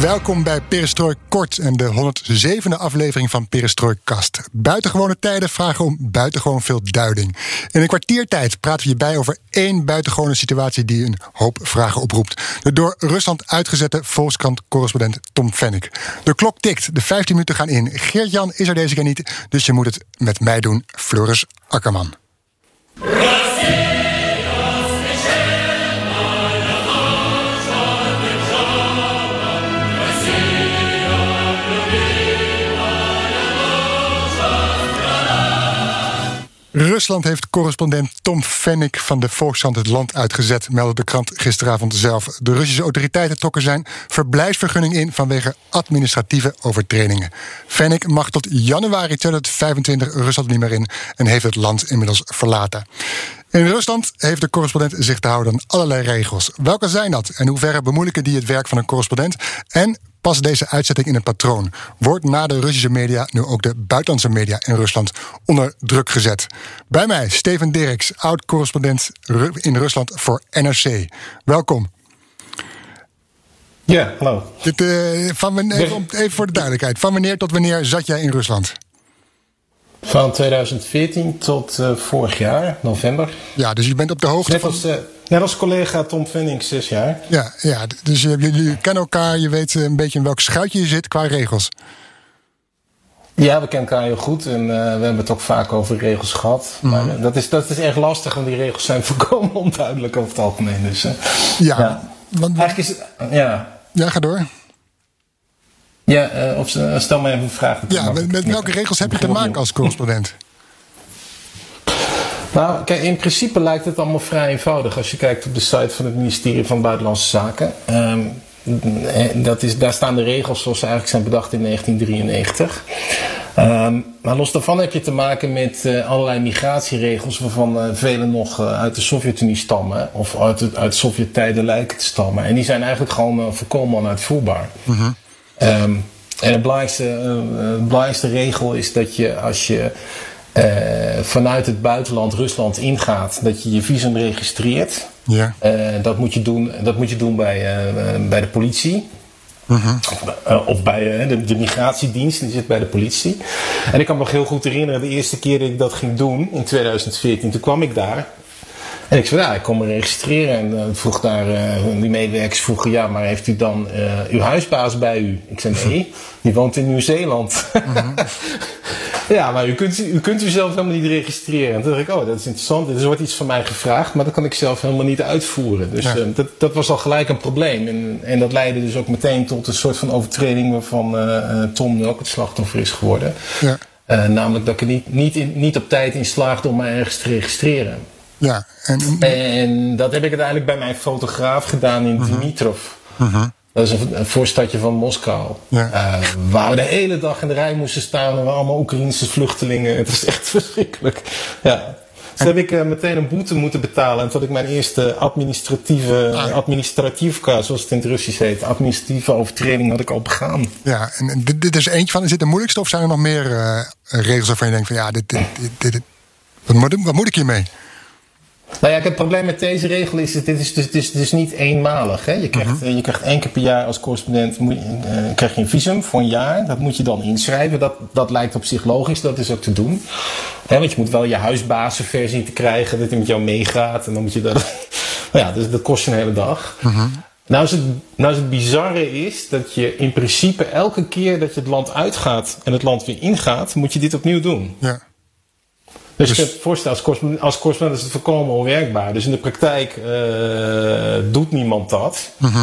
Welkom bij Perestrooi Kort en de 107e aflevering van Perestroikast. Buitengewone tijden vragen om buitengewoon veel duiding. In een kwartiertijd praten we je bij over één buitengewone situatie die een hoop vragen oproept. De door Rusland uitgezette Volkskrant-correspondent Tom Fennick. De klok tikt, de 15 minuten gaan in. Geert-Jan is er deze keer niet, dus je moet het met mij doen, Floris Akkerman. Rusland heeft correspondent Tom Fennick van de Volkskrant het land uitgezet, meldde de krant gisteravond zelf. De Russische autoriteiten trokken zijn verblijfsvergunning in vanwege administratieve overtredingen. Fennick mag tot januari 2025 Rusland niet meer in en heeft het land inmiddels verlaten. In Rusland heeft de correspondent zich te houden aan allerlei regels. Welke zijn dat en hoe ver bemoeilijken die het werk van een correspondent? En past deze uitzetting in een patroon? Wordt na de Russische media nu ook de buitenlandse media in Rusland onder druk gezet? Bij mij Steven Dirks, oud-correspondent in Rusland voor NRC. Welkom. Ja, hallo. Dit, uh, van, even, even voor de duidelijkheid. Van wanneer tot wanneer zat jij in Rusland? Van 2014 tot uh, vorig jaar, november. Ja, dus je bent op de hoogte net als, uh, net als collega Tom Fennings, zes jaar. Ja, ja dus uh, jullie kennen elkaar, je weet een beetje in welk schuitje je zit qua regels. Ja, we kennen elkaar heel goed en we hebben het ook vaak over regels gehad. Mm -hmm. Maar dat is, dat is erg lastig, want die regels zijn volkomen onduidelijk over het algemeen. Dus, ja, ja. Want, Eigenlijk is het, ja. Ja, ga door. Ja, uh, of stel mij even een vraag. Ja, met, met welke regels heb je te maken als correspondent? Nou, kijk, in principe lijkt het allemaal vrij eenvoudig als je kijkt op de site van het ministerie van Buitenlandse Zaken. Um, dat is, daar staan de regels zoals ze eigenlijk zijn bedacht in 1993. Um, maar los daarvan heb je te maken met uh, allerlei migratieregels waarvan uh, vele nog uh, uit de Sovjet-Unie stammen of uit, de, uit Sovjet-tijden lijken te stammen. En die zijn eigenlijk gewoon volkomen onuitvoerbaar. -hmm. Um, en de belangrijkste, uh, belangrijkste regel is dat je als je uh, vanuit het buitenland Rusland ingaat, dat je je visum registreert. Ja. Uh, dat, moet je doen, dat moet je doen bij, bij de politie. Uh -huh. of, of, bij de, de, migratiedienst, die zit bij de politie. En ik kan me nog heel goed herinneren, de eerste keer dat ik dat ging doen, in 2014, toen kwam ik daar. En ik zei, ja, ik kom me registreren. En uh, vroeg daar, uh, die medewerkers vroegen, ja, maar heeft u dan uh, uw huisbaas bij u? Ik zei, nee, die woont in Nieuw-Zeeland. Mhm. -huh. ja, maar u kunt, u kunt u zelf helemaal niet registreren. En toen dacht ik, oh, dat is interessant. Er wordt iets van mij gevraagd, maar dat kan ik zelf helemaal niet uitvoeren. Dus ja. dat, dat was al gelijk een probleem. En, en dat leidde dus ook meteen tot een soort van overtreding waarvan Tom nu ook het slachtoffer is geworden. Ja. namelijk dat ik er niet, niet, in, niet op tijd in slaagde om mij ergens te registreren. Ja, en, en dat heb ik uiteindelijk bij mijn fotograaf gedaan in Dimitrov. Uh -huh. Dat is een, voorstadje van Moskou. Ja. Uh, waar we de hele dag in de rij moesten staan. En we allemaal Oekraïnse vluchtelingen. Het was echt verschrikkelijk. Ja. Dus heb ik uh, meteen een boete moeten betalen. En tot ik mijn eerste administratieve, Ah. administratiefka, zoals het in het Russisch heet, administratieve overtreding had ik al begaan. Ja, en, en dit, dit is eentje van, is dit de moeilijkste of zijn er nog meer uh, regels waarvan je denkt van ja, dit, dit, dit, dit wat, moet, wat moet ik hiermee? Nou ja, het probleem met deze regel is, dit is dus, het is dus niet eenmalig. Hè? Je, krijgt, uh-huh. je krijgt één keer per jaar als correspondent moet, uh, krijg je een visum voor een jaar. Dat moet je dan inschrijven. Dat, dat lijkt op zich logisch, dat is ook te doen. Hè, want je moet wel je huisbazenversie te krijgen, dat hij met jou meegaat. En dan moet je dat. nou ja, dus dat kost je een hele dag. Uh-huh. Nou is, het, nou is het bizarre is dat je in principe elke keer dat je het land uitgaat en het land weer ingaat, moet je dit opnieuw doen. Ja. Dus, dus je kunt voorstellen, als correspondent, als correspondent is het volkomen onwerkbaar. Dus in de praktijk uh, doet niemand dat. Uh-huh.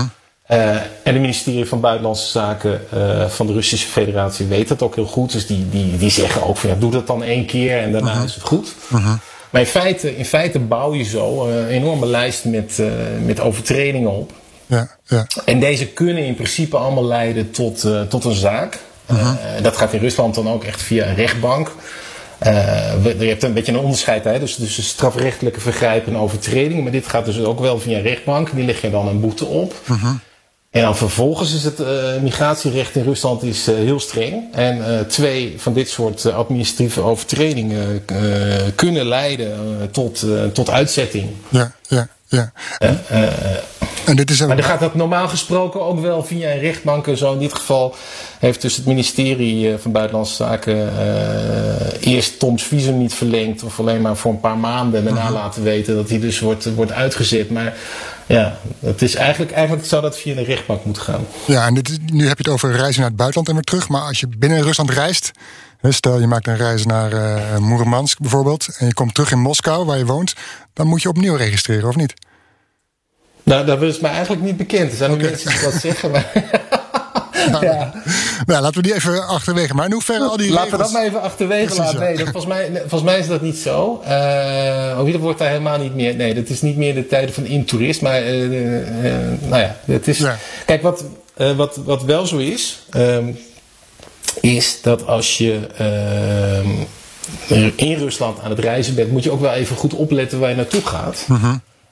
Uh, en het ministerie van Buitenlandse Zaken uh, van de Russische Federatie weet dat ook heel goed. Dus die, die, die zeggen ook van ja, doe dat dan één keer en daarna Uh-huh. is het goed. Uh-huh. Maar in feite, in feite bouw je zo een enorme lijst met, met overtredingen op. Ja, ja. En deze kunnen in principe allemaal leiden tot, tot een zaak. Dat gaat in Rusland dan ook echt via een rechtbank. Uh, je hebt een beetje een onderscheid, hè? Dus, dus strafrechtelijke vergrijpen en overtredingen. Maar dit gaat dus ook wel via rechtbank. Die leg je dan een boete op. Uh-huh. En dan vervolgens is het uh, migratierecht in Rusland is, uh, heel streng. En twee van dit soort administratieve overtredingen kunnen leiden tot, tot uitzetting. Ja, ja, ja. En dit is een... Maar dan gaat dat normaal gesproken ook wel via een rechtbank en zo. In dit geval heeft dus het ministerie van Buitenlandse Zaken eerst Toms visum niet verlengd. Of alleen maar voor een paar maanden. En daarna Mhm. laten weten dat hij dus wordt, wordt uitgezet. Maar ja, het is eigenlijk, eigenlijk zou dat via de rechtbank moeten gaan. Ja, en dit, nu heb je het over reizen naar het buitenland en weer terug. Maar als je binnen Rusland reist. Stel je maakt een reis naar eh Moermansk bijvoorbeeld. En je komt terug in Moskou waar je woont. Dan moet je opnieuw registreren, of niet? Nou, dat is mij eigenlijk niet bekend. Er zijn ook mensen die dat zeggen. Maar ja. Nou, laten we die even achterwege. Maar in hoeverre al die Laten we dat maar even achterwege Precies, laten. Nee, dat, volgens, mij, volgens mij is dat niet zo. Uh, oh, wordt daar helemaal niet meer. Nee, dat is niet meer de tijden van intoerist. Maar eh, eh, nou ja, het is. Ja. Kijk, wat, wat, wat wel zo is. ehm, is dat als je ehm, in Rusland aan het reizen bent, moet je ook wel even goed opletten waar je naartoe gaat.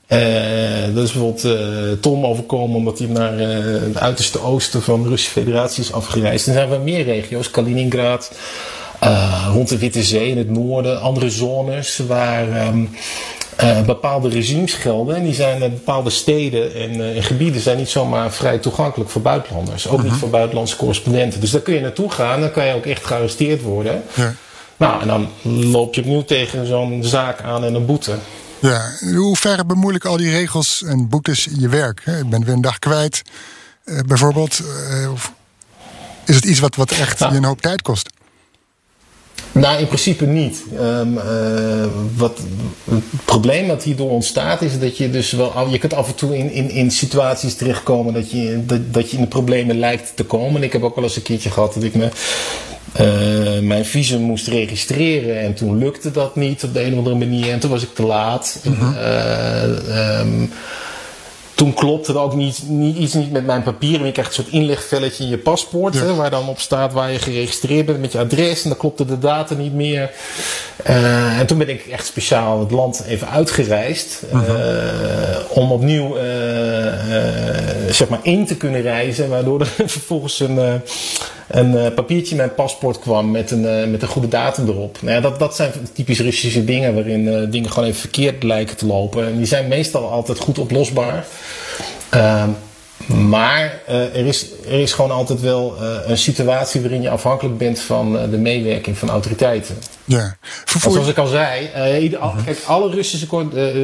Eh, dat is bijvoorbeeld eh, Tom overkomen omdat hij naar eh, het uiterste oosten van de Russische Federatie is afgereisd. Er zijn wel meer regio's, Kaliningrad, eh, rond de Witte Zee in het noorden, andere zones waar ehm, eh, bepaalde regimes gelden. En die zijn bepaalde steden en, eh, en gebieden zijn niet zomaar vrij toegankelijk voor buitenlanders. Ook niet voor buitenlandse correspondenten. Dus daar kun je naartoe gaan, dan kan je ook echt gearresteerd worden. Ja. Nou, en dan loop je opnieuw tegen zo'n zaak aan en een boete. Ja, in hoeverre bemoeilijken al die regels en boetes je werk? hè? Je bent weer een dag kwijt, eh, bijvoorbeeld. eh, of is het iets wat, wat echt Nou. je een hoop tijd kost? Nou, in principe niet. Ehm, eh, wat, het probleem dat hierdoor ontstaat is dat je dus wel. Je kunt af en toe in, in, in situaties terechtkomen dat je, dat, dat je in de problemen lijkt te komen. En ik heb ook wel eens een keertje gehad dat ik me. Eh, mijn visum moest registreren en toen lukte dat niet op de een of andere manier en toen was ik te laat. Eh, ehm, toen klopte er ook niet, niet, iets niet met mijn papieren. Je krijgt een soort inlegvelletje in je paspoort. Ja. Hè, waar dan op staat waar je geregistreerd bent met je adres. En dan klopte de data niet meer. Eh, en toen ben ik echt speciaal het land even uitgereisd. eh, om opnieuw zeg maar in te kunnen reizen. Waardoor er vervolgens een, een eh, papiertje mijn paspoort kwam met een, eh, met een goede datum erop. Nou ja, dat, dat zijn typisch Russische dingen waarin eh, dingen gewoon even verkeerd lijken te lopen. En die zijn meestal altijd goed oplosbaar. Ehm, maar er, is, er is gewoon altijd wel een situatie waarin je afhankelijk bent van de meewerking van autoriteiten. Ja. Vervoer, zoals ik al zei, ieder- al- kijk, alle Russische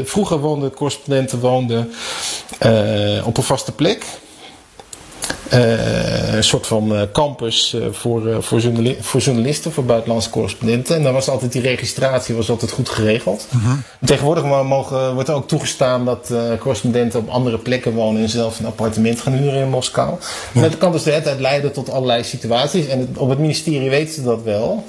vroeger woonden correspondenten woonden op een vaste plek. Eh, een soort van eh, campus eh, voor, voor, journali- voor journalisten, voor buitenlandse correspondenten. En dan was altijd die registratie was altijd goed geregeld. Tegenwoordig mo- mogen, wordt er ook toegestaan dat correspondenten op andere plekken wonen en zelf een appartement gaan huren in Moskou. En dat kan dus de hele tijd leiden tot allerlei situaties. En het- op het ministerie weten ze dat wel.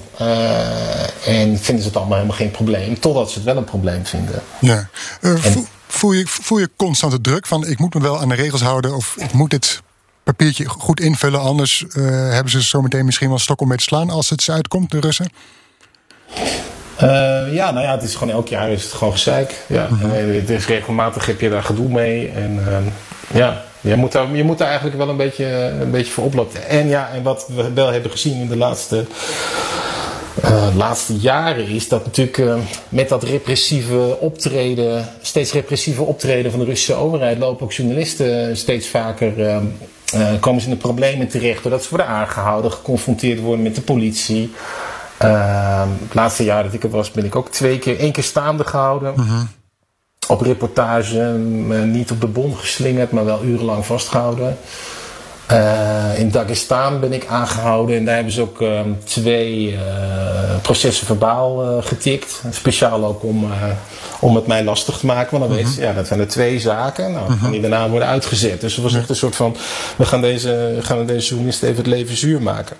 En vinden ze het allemaal helemaal geen probleem. Totdat ze het wel een probleem vinden. ja. Voel, voel, je, voel je constante druk van ik moet me wel aan de regels houden of ik moet dit papiertje goed invullen, anders eh, hebben ze zometeen misschien wel stok om mee te slaan als het ze uitkomt, de Russen? Eh, ja, nou ja, het is gewoon elk jaar is het gewoon gezeik. Ja. En, eh, het is regelmatig heb je daar gedoe mee. En ehm, ja, je moet, daar, je moet daar eigenlijk wel een beetje, een beetje voor oplopen. En ja, en wat we wel hebben gezien in de laatste, eh, laatste jaren is dat natuurlijk eh, met dat repressieve optreden, steeds repressieve optreden van de Russische overheid, lopen ook journalisten steeds vaker. ehm, eh, komen ze in de problemen terecht doordat ze worden aangehouden, geconfronteerd worden met de politie. Ehm, het laatste jaar dat ik er was, ben ik ook twee keer, één keer staande gehouden. Op reportage, m, niet op de bon geslingerd, maar wel urenlang vastgehouden. Eh, in Dagestan ben ik aangehouden en daar hebben ze ook ehm, twee eh, processen verbaal eh, getikt. Speciaal ook om, om het mij lastig te maken, want dan weten ze, ja, dat zijn er twee zaken. Nou, dan gaan die daarna worden uitgezet. Dus het was echt een soort van, we gaan deze, gaan deze journalist even het leven zuur maken.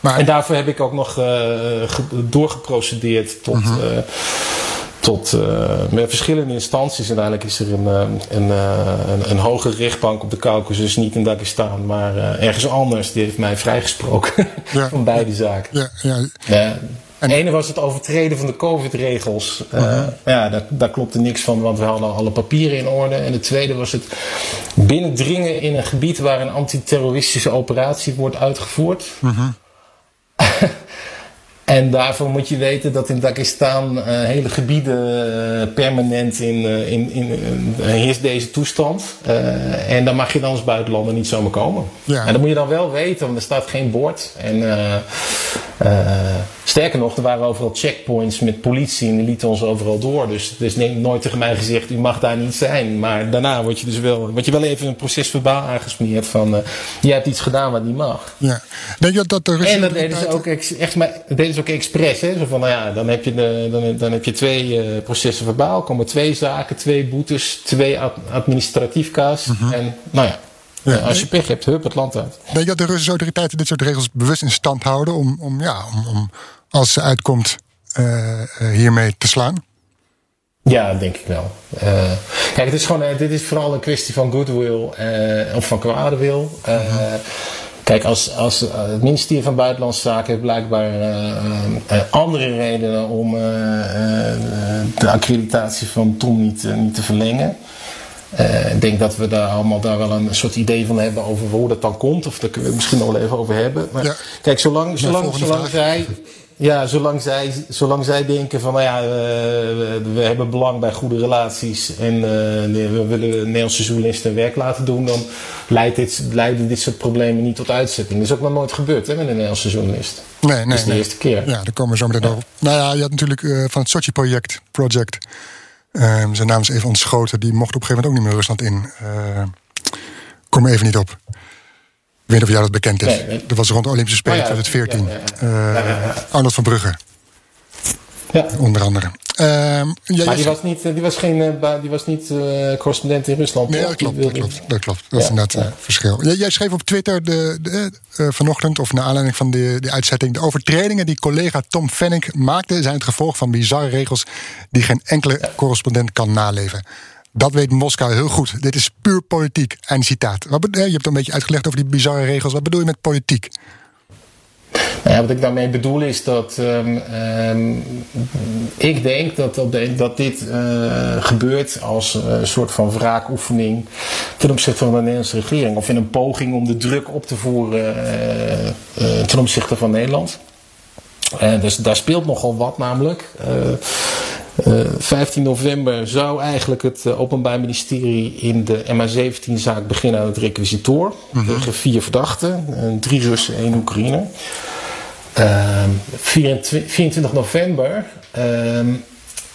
Maar En daarvoor heb ik ook nog ge- doorgeprocedeerd tot, eh, tot met verschillende instanties. Uiteindelijk is er een, een, een, een hoge rechtbank op de Caucasus, niet in Dagestan, maar ergens anders. Die heeft mij vrijgesproken van beide zaken. Ja, ja. En ene was het overtreden van de COVID-regels. Uh, Ja, daar, daar klopte niks van, want we hadden alle papieren in orde. En de tweede was het binnendringen in een gebied waar een antiterroristische operatie wordt uitgevoerd. Uh En daarvoor moet je weten dat in Dagestan uh, hele gebieden uh, permanent in, uh, in, in heerst deze toestand. en dan mag je dan als buitenlander niet zomaar komen. Ja. En dat moet je dan wel weten, want er staat geen bord. En sterker nog, er waren overal checkpoints met politie en die lieten ons overal door. Dus er is nooit tegen mij gezegd, u mag daar niet zijn. Maar daarna word je dus wel, word je wel even een proces verbaal aangesmeerd van, je hebt iets gedaan wat niet mag. Ja. Denk je dat er en dat deden ze ook echt, maar, is ook expres. Hè? Zo van, nou ja, dan heb je, de, dan, dan heb je twee uh, processen verbaal. komen twee zaken, twee boetes, twee ad administratief kaas. Uh mhm. -huh. En nou ja, ja, als je pech hebt, hup het land uit. Denk je dat de Russische autoriteiten dit soort regels bewust in stand houden om, om, ja, om, om als ze uitkomt uh, hiermee te slaan? Ja, denk ik wel. Uh, kijk, het is gewoon, dit is vooral een kwestie van goodwill of van kwade wil. -huh. Kijk, als, als het ministerie van Buitenlandse Zaken heeft blijkbaar andere redenen om de accreditatie van Tom niet, niet te verlengen. Ik denk dat we daar allemaal daar wel een soort idee van hebben over hoe dat dan komt. Of daar kunnen we het misschien nog wel even over hebben. Maar ja. kijk, zolang, zolang, zolang zij ja, zolang zij, zolang zij denken van, nou ja, we, we hebben belang bij goede relaties en uh, we willen Nederlandse journalisten werk laten doen, dan leidt dit, leiden dit soort problemen niet tot uitzetting. Dat is ook nog nooit gebeurd hè, met een Nederlandse journalist. Nee, nee. Dat is de eerste keer. Ja, daar komen we zo meteen ja. over. Nou ja, je had natuurlijk uh, van het Sochi-project, project, uh, zijn naam is even ontschoten, die mocht op een gegeven moment ook niet meer Rusland in. kom er even niet op. Ik weet niet of jou dat bekend is. Nee, Dat was rond de Olympische Spelen oh, ja, 2014. Ja, uh, Arnold van Brugge. Ja. Onder andere. Uh, maar die was niet, die was geen, die was niet uh, correspondent in Rusland. Nee, dat klopt, dat klopt, dat klopt. Dat is inderdaad het verschil. Jij, jij, schreef op Twitter de, de vanochtend, of naar aanleiding van de, de uitzetting... de overtredingen die collega Tom Fennick maakte... zijn het gevolg van bizarre regels... die geen enkele correspondent kan naleven. Dat weet Moskou heel goed. Dit is puur politiek. En citaat. Wat, je hebt een beetje uitgelegd over die bizarre regels. Wat bedoel je met politiek? Ja, wat ik daarmee bedoel is dat um, um, ik denk dat, dat, dat dit uh, gebeurt als een uh, soort van wraakoefening ten opzichte van de Nederlandse regering. Of in een poging om de druk op te voeren ten opzichte van Nederland. dus daar speelt nogal wat namelijk. Uh, eh, 15 november zou eigenlijk het uh, Openbaar Ministerie in de MH17-zaak beginnen aan het requisitoor. -hmm. Tegen vier verdachten, drie Russen, één Oekraïne. 24, 24, november ehm,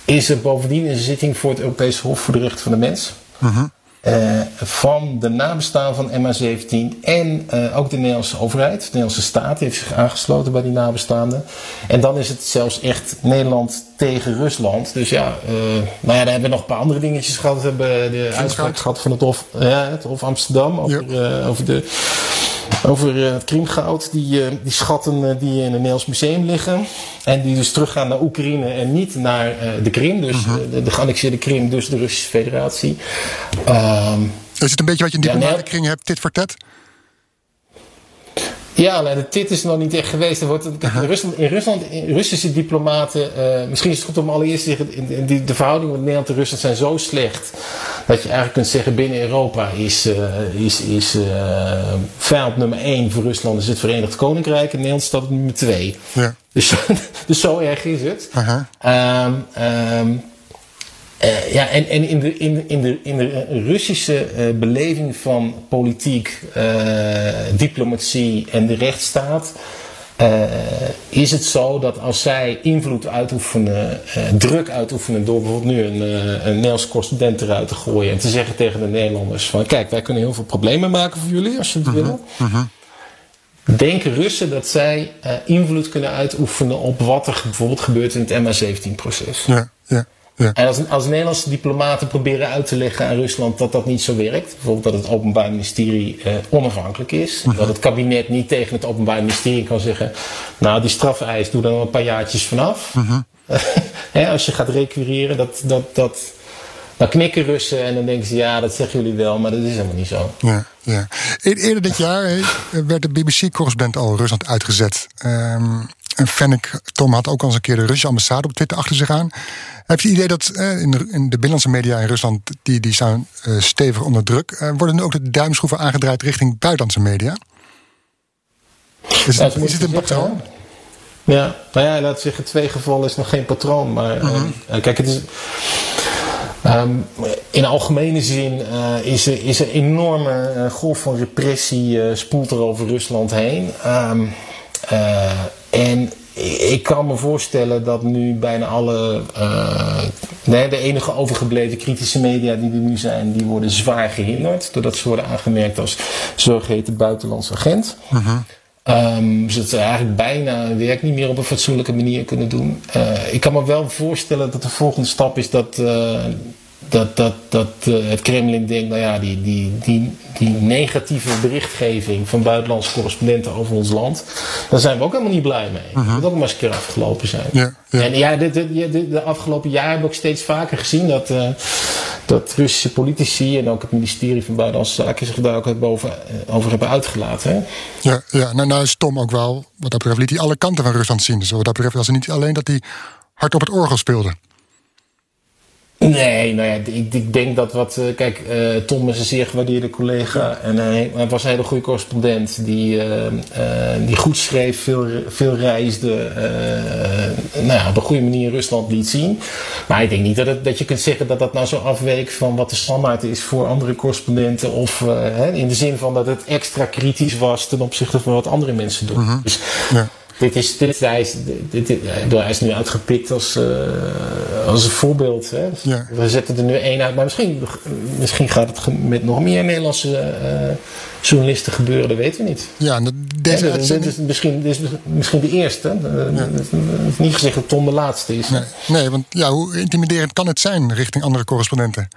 is er bovendien een zitting voor het Europese Hof voor de Rechten van de Mens. -hmm. Uh, van de nabestaan van MH17 en uh, ook de Nederlandse overheid, de Nederlandse staat heeft zich aangesloten bij die nabestaanden. En dan is het zelfs echt Nederland tegen Rusland. Dus ja, uh, nou ja, daar hebben we nog een paar andere dingetjes gehad. We hebben de uitspraak gehad van het Hof, ja, het Hof Amsterdam over, ja. over de over uh, het Krimgoud, die, uh, die schatten uh, die in het Nederlands Museum liggen. En die dus teruggaan naar Oekraïne en niet naar de Krim. Dus -huh. de, de geannexeerde Krim, dus de Russische Federatie. Um, is het een beetje wat je in diplomatische ja, kring hebt, tit voor tat? Ja, de tit is nog niet echt geweest. Er wordt, in, Rusland, in Rusland, in Russische diplomaten, uh, misschien is het goed om allereerst te zeggen, in, in de verhoudingen met Nederland en Rusland zijn zo slecht, dat je eigenlijk kunt zeggen, binnen Europa is, uh, is, is uh, vijand nummer 1 voor Rusland is het Verenigd Koninkrijk en Nederland staat op nummer 2. Ja. Dus, dus zo erg is het. -huh. Um, um, uh, ja, en, en in, de, in, in, de, in de Russische uh, beleving van politiek, uh, diplomatie en de rechtsstaat. is het zo dat als zij invloed uitoefenen, druk uitoefenen door bijvoorbeeld nu een, een Nederlands correspondent eruit te gooien en te zeggen tegen de Nederlanders van kijk, wij kunnen heel veel problemen maken voor jullie als je het -huh. willen. -huh. Denken Russen dat zij invloed kunnen uitoefenen op wat er bijvoorbeeld gebeurt in het MH17-proces? Ja, ja. Ja. En als, als Nederlandse diplomaten proberen uit te leggen aan Rusland dat dat niet zo werkt, bijvoorbeeld dat het Openbaar Ministerie eh, onafhankelijk is, -huh. dat het kabinet niet tegen het Openbaar Ministerie kan zeggen: Nou, die strafeis, doe dan een paar jaartjes vanaf. Uh -huh. hè, als je gaat requireren, dat, dat, dat, dan knikken Russen en dan denken ze, ja, dat zeggen jullie wel, maar dat is helemaal niet zo. Ja, ja. E-, eerder dit jaar werd de BBC-correspondent al Rusland uitgezet. Um, en Fennec Tom had ook al eens een keer de Russische ambassade op Twitter achter zich aan. Heb je het idee dat eh, in, de, in, de, binnenlandse media in Rusland, die, die staan uh, stevig onder druk, uh, worden nu ook de duimschroeven aangedraaid richting buitenlandse media? Is, ja, het, is het een patroon? Ja, nou ja, laat zeggen, twee gevallen is nog geen patroon. Maar -hmm. kijk, het is. Um, in algemene zin uh, is, er, is er een enorme uh, golf van repressie uh, spoelt er over Rusland heen. Um, en ik kan me voorstellen dat nu bijna alle, nee, de enige overgebleven kritische media die er nu zijn, die worden zwaar gehinderd. Doordat ze worden aangemerkt als zogeheten buitenlandse agent. -huh. Um, zodat ze eigenlijk bijna hun werk niet meer op een fatsoenlijke manier kunnen doen. Uh, ik kan me wel voorstellen dat de volgende stap is dat, uh, dat, dat, dat uh, het Kremlin denkt, nou ja, die, die, die, die negatieve berichtgeving van buitenlandse correspondenten over ons land, daar zijn we ook helemaal niet blij mee. Dat moet ook maar eens een keer afgelopen zijn. Ja, ja. En ja, de, de, afgelopen jaar hebben we ook steeds vaker gezien dat, uh, dat Russische politici en ook het ministerie van Buitenlandse Zaken zich daar ook boven, uh, over hebben uitgelaten. Hè? Ja, ja nou, nou is Tom ook wel, wat dat betreft, liet hij alle kanten van Rusland zien. Dus wat dat betreft was het niet alleen dat hij hard op het orgel speelde. Nee, nou ja, ik, ik denk dat wat. Uh, kijk, uh, Tom is een zeer gewaardeerde collega. En hij, hij was een hele goede correspondent. Die, uh, die goed schreef, veel, veel reisde. nou ja, op een goede manier Rusland liet zien. Maar ik denk niet dat, het, dat je kunt zeggen dat dat nou zo afweek van wat de standaard is voor andere correspondenten. Of hè, in de zin van dat het extra kritisch was ten opzichte van wat andere mensen doen. -huh. Dus, ja. Dit is, dit, hij, is, dit, dit, hij is nu uitgepikt als, uh, als een voorbeeld. Hè? Ja. We zetten er nu één uit, maar misschien, misschien gaat het met nog meer Nederlandse uh, journalisten gebeuren, dat weten we niet. Ja, deze ja, dit, is misschien, dit is misschien de eerste. Ja. Het is niet gezegd dat Tom de laatste is. Nee, nee, want ja, hoe intimiderend kan het zijn richting andere correspondenten?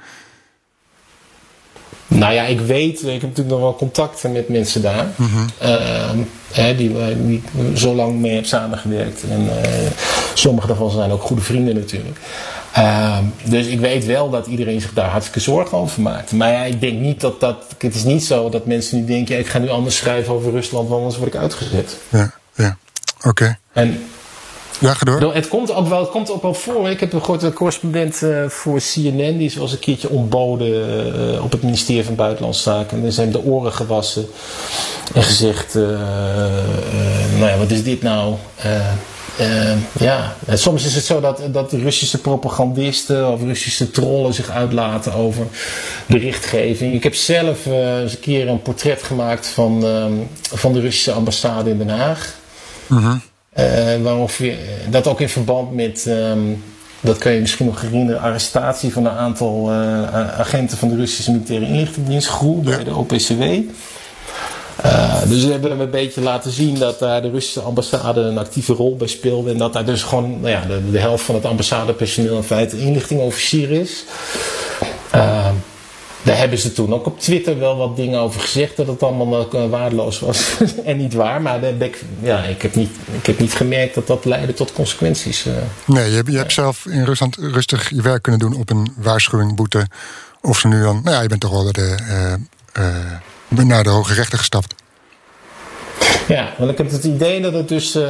Nou ja, ik weet, ik heb natuurlijk nog wel contacten met mensen daar. Mm -hmm. uh, hè, die, die ik zo lang mee heb samengewerkt. En uh, sommige daarvan zijn ook goede vrienden natuurlijk. Uh, dus ik weet wel dat iedereen zich daar hartstikke zorgen over maakt. Maar ja, ik denk niet dat dat. Het is niet zo dat mensen nu denken: ik ga nu anders schrijven over Rusland, want anders word ik uitgezet. Ja, ja. Oké. Okay. En ja, ga door. Het komt ook wel, het komt ook wel voor. Ik heb gehoord een correspondent uh, voor CNN, die is wel eens een keertje ontboden uh, op het ministerie van Buitenlandse Zaken. En dan zijn de oren gewassen en gezegd: uh, Nou ja, wat is dit nou? ja, en soms is het zo dat, dat Russische propagandisten of Russische trollen zich uitlaten over berichtgeving. Ik heb zelf eens een keer een portret gemaakt van, van de Russische ambassade in Den Haag. -huh. Uh, waarof je, dat ook in verband met, um, dat kan je misschien nog herinneren, arrestatie van een aantal uh, agenten van de Russische militaire inlichtingendienst, GRU, bij ja. de OPCW. Uh, dus we hebben hem een beetje laten zien dat daar de Russische ambassade een actieve rol bij speelde. En dat daar dus gewoon nou ja, de, de helft van het ambassadepersoneel in feite inlichtingofficier is. Uh, daar hebben ze toen ook op Twitter wel wat dingen over gezegd dat het allemaal uh, waardeloos was en niet waar. Maar ik, ja, ik, heb niet, ik heb niet gemerkt dat dat leidde tot consequenties. Uh. Nee, je, je hebt zelf in Rusland rustig je werk kunnen doen op een waarschuwing, boete. Of ze nu dan, nou ja, je bent toch wel de, uh, naar de hoge rechter gestapt. Ja, want ik heb het idee dat het dus uh,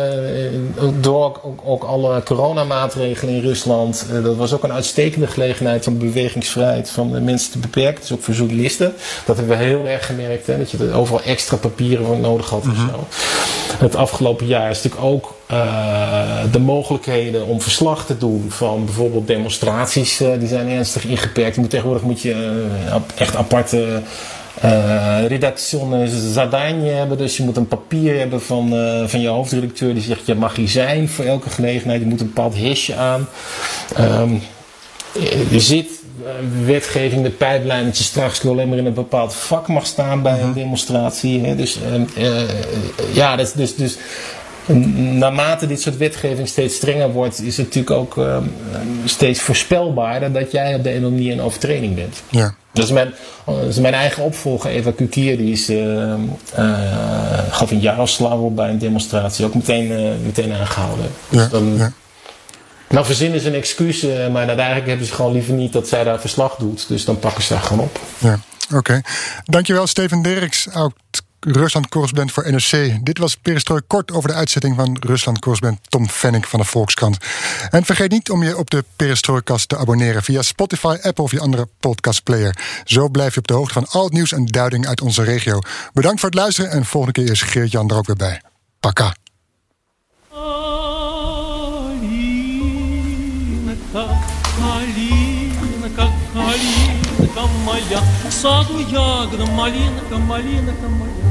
door ook, ook, alle coronamaatregelen in Rusland, uh, dat was ook een uitstekende gelegenheid om bewegingsvrijheid van de mensen te beperken. Dus ook voor journalisten. Dat hebben we heel erg gemerkt, hè, dat je er overal extra papieren voor nodig had. Mm -hmm. Het afgelopen jaar is natuurlijk ook uh, de mogelijkheden om verslag te doen van bijvoorbeeld demonstraties, die zijn ernstig ingeperkt. Moet, tegenwoordig moet je echt aparte uh, redactionele zadanje hebben. Dus je moet een papier hebben van, uh, van je hoofdredacteur die zegt je mag hier zijn voor elke gelegenheid. Je moet een bepaald hesje aan. Um, er zit wetgeving, de pijplijn dat je straks alleen maar in een bepaald vak mag staan bij een demonstratie. Hè. Dus uh, ja, dus, dus, dus naarmate dit soort wetgeving steeds strenger wordt, is het natuurlijk ook uh, steeds voorspelbaarder dat jij op de ene manier een overtreding bent. Ja. Dat is mijn, is mijn eigen opvolger, Eva Kukier, die is, uh, uh, gaf een Jaroslav op bij een demonstratie, ook meteen, meteen aangehouden. Ja, dus dan, ja. Nou verzinnen ze een excuus, eh, maar uiteindelijk hebben ze gewoon liever niet dat zij daar verslag doet. Dus dan pakken ze daar gewoon op. Ja, oké. Dankjewel Steven Dirks, oud Rusland-correspondent voor NRC. Dit was Perestrooi kort over de uitzetting van Rusland-correspondent Tom Fennick van de Volkskrant. En vergeet niet om je op de Perestrooikast te abonneren via Spotify, Apple of je andere podcastplayer. Zo blijf je op de hoogte van al het nieuws en duiding uit onze regio. Bedankt voor het luisteren en volgende keer is Geert-Jan er ook weer bij. Paka. моя, саду ягода, малинка, малинка моя.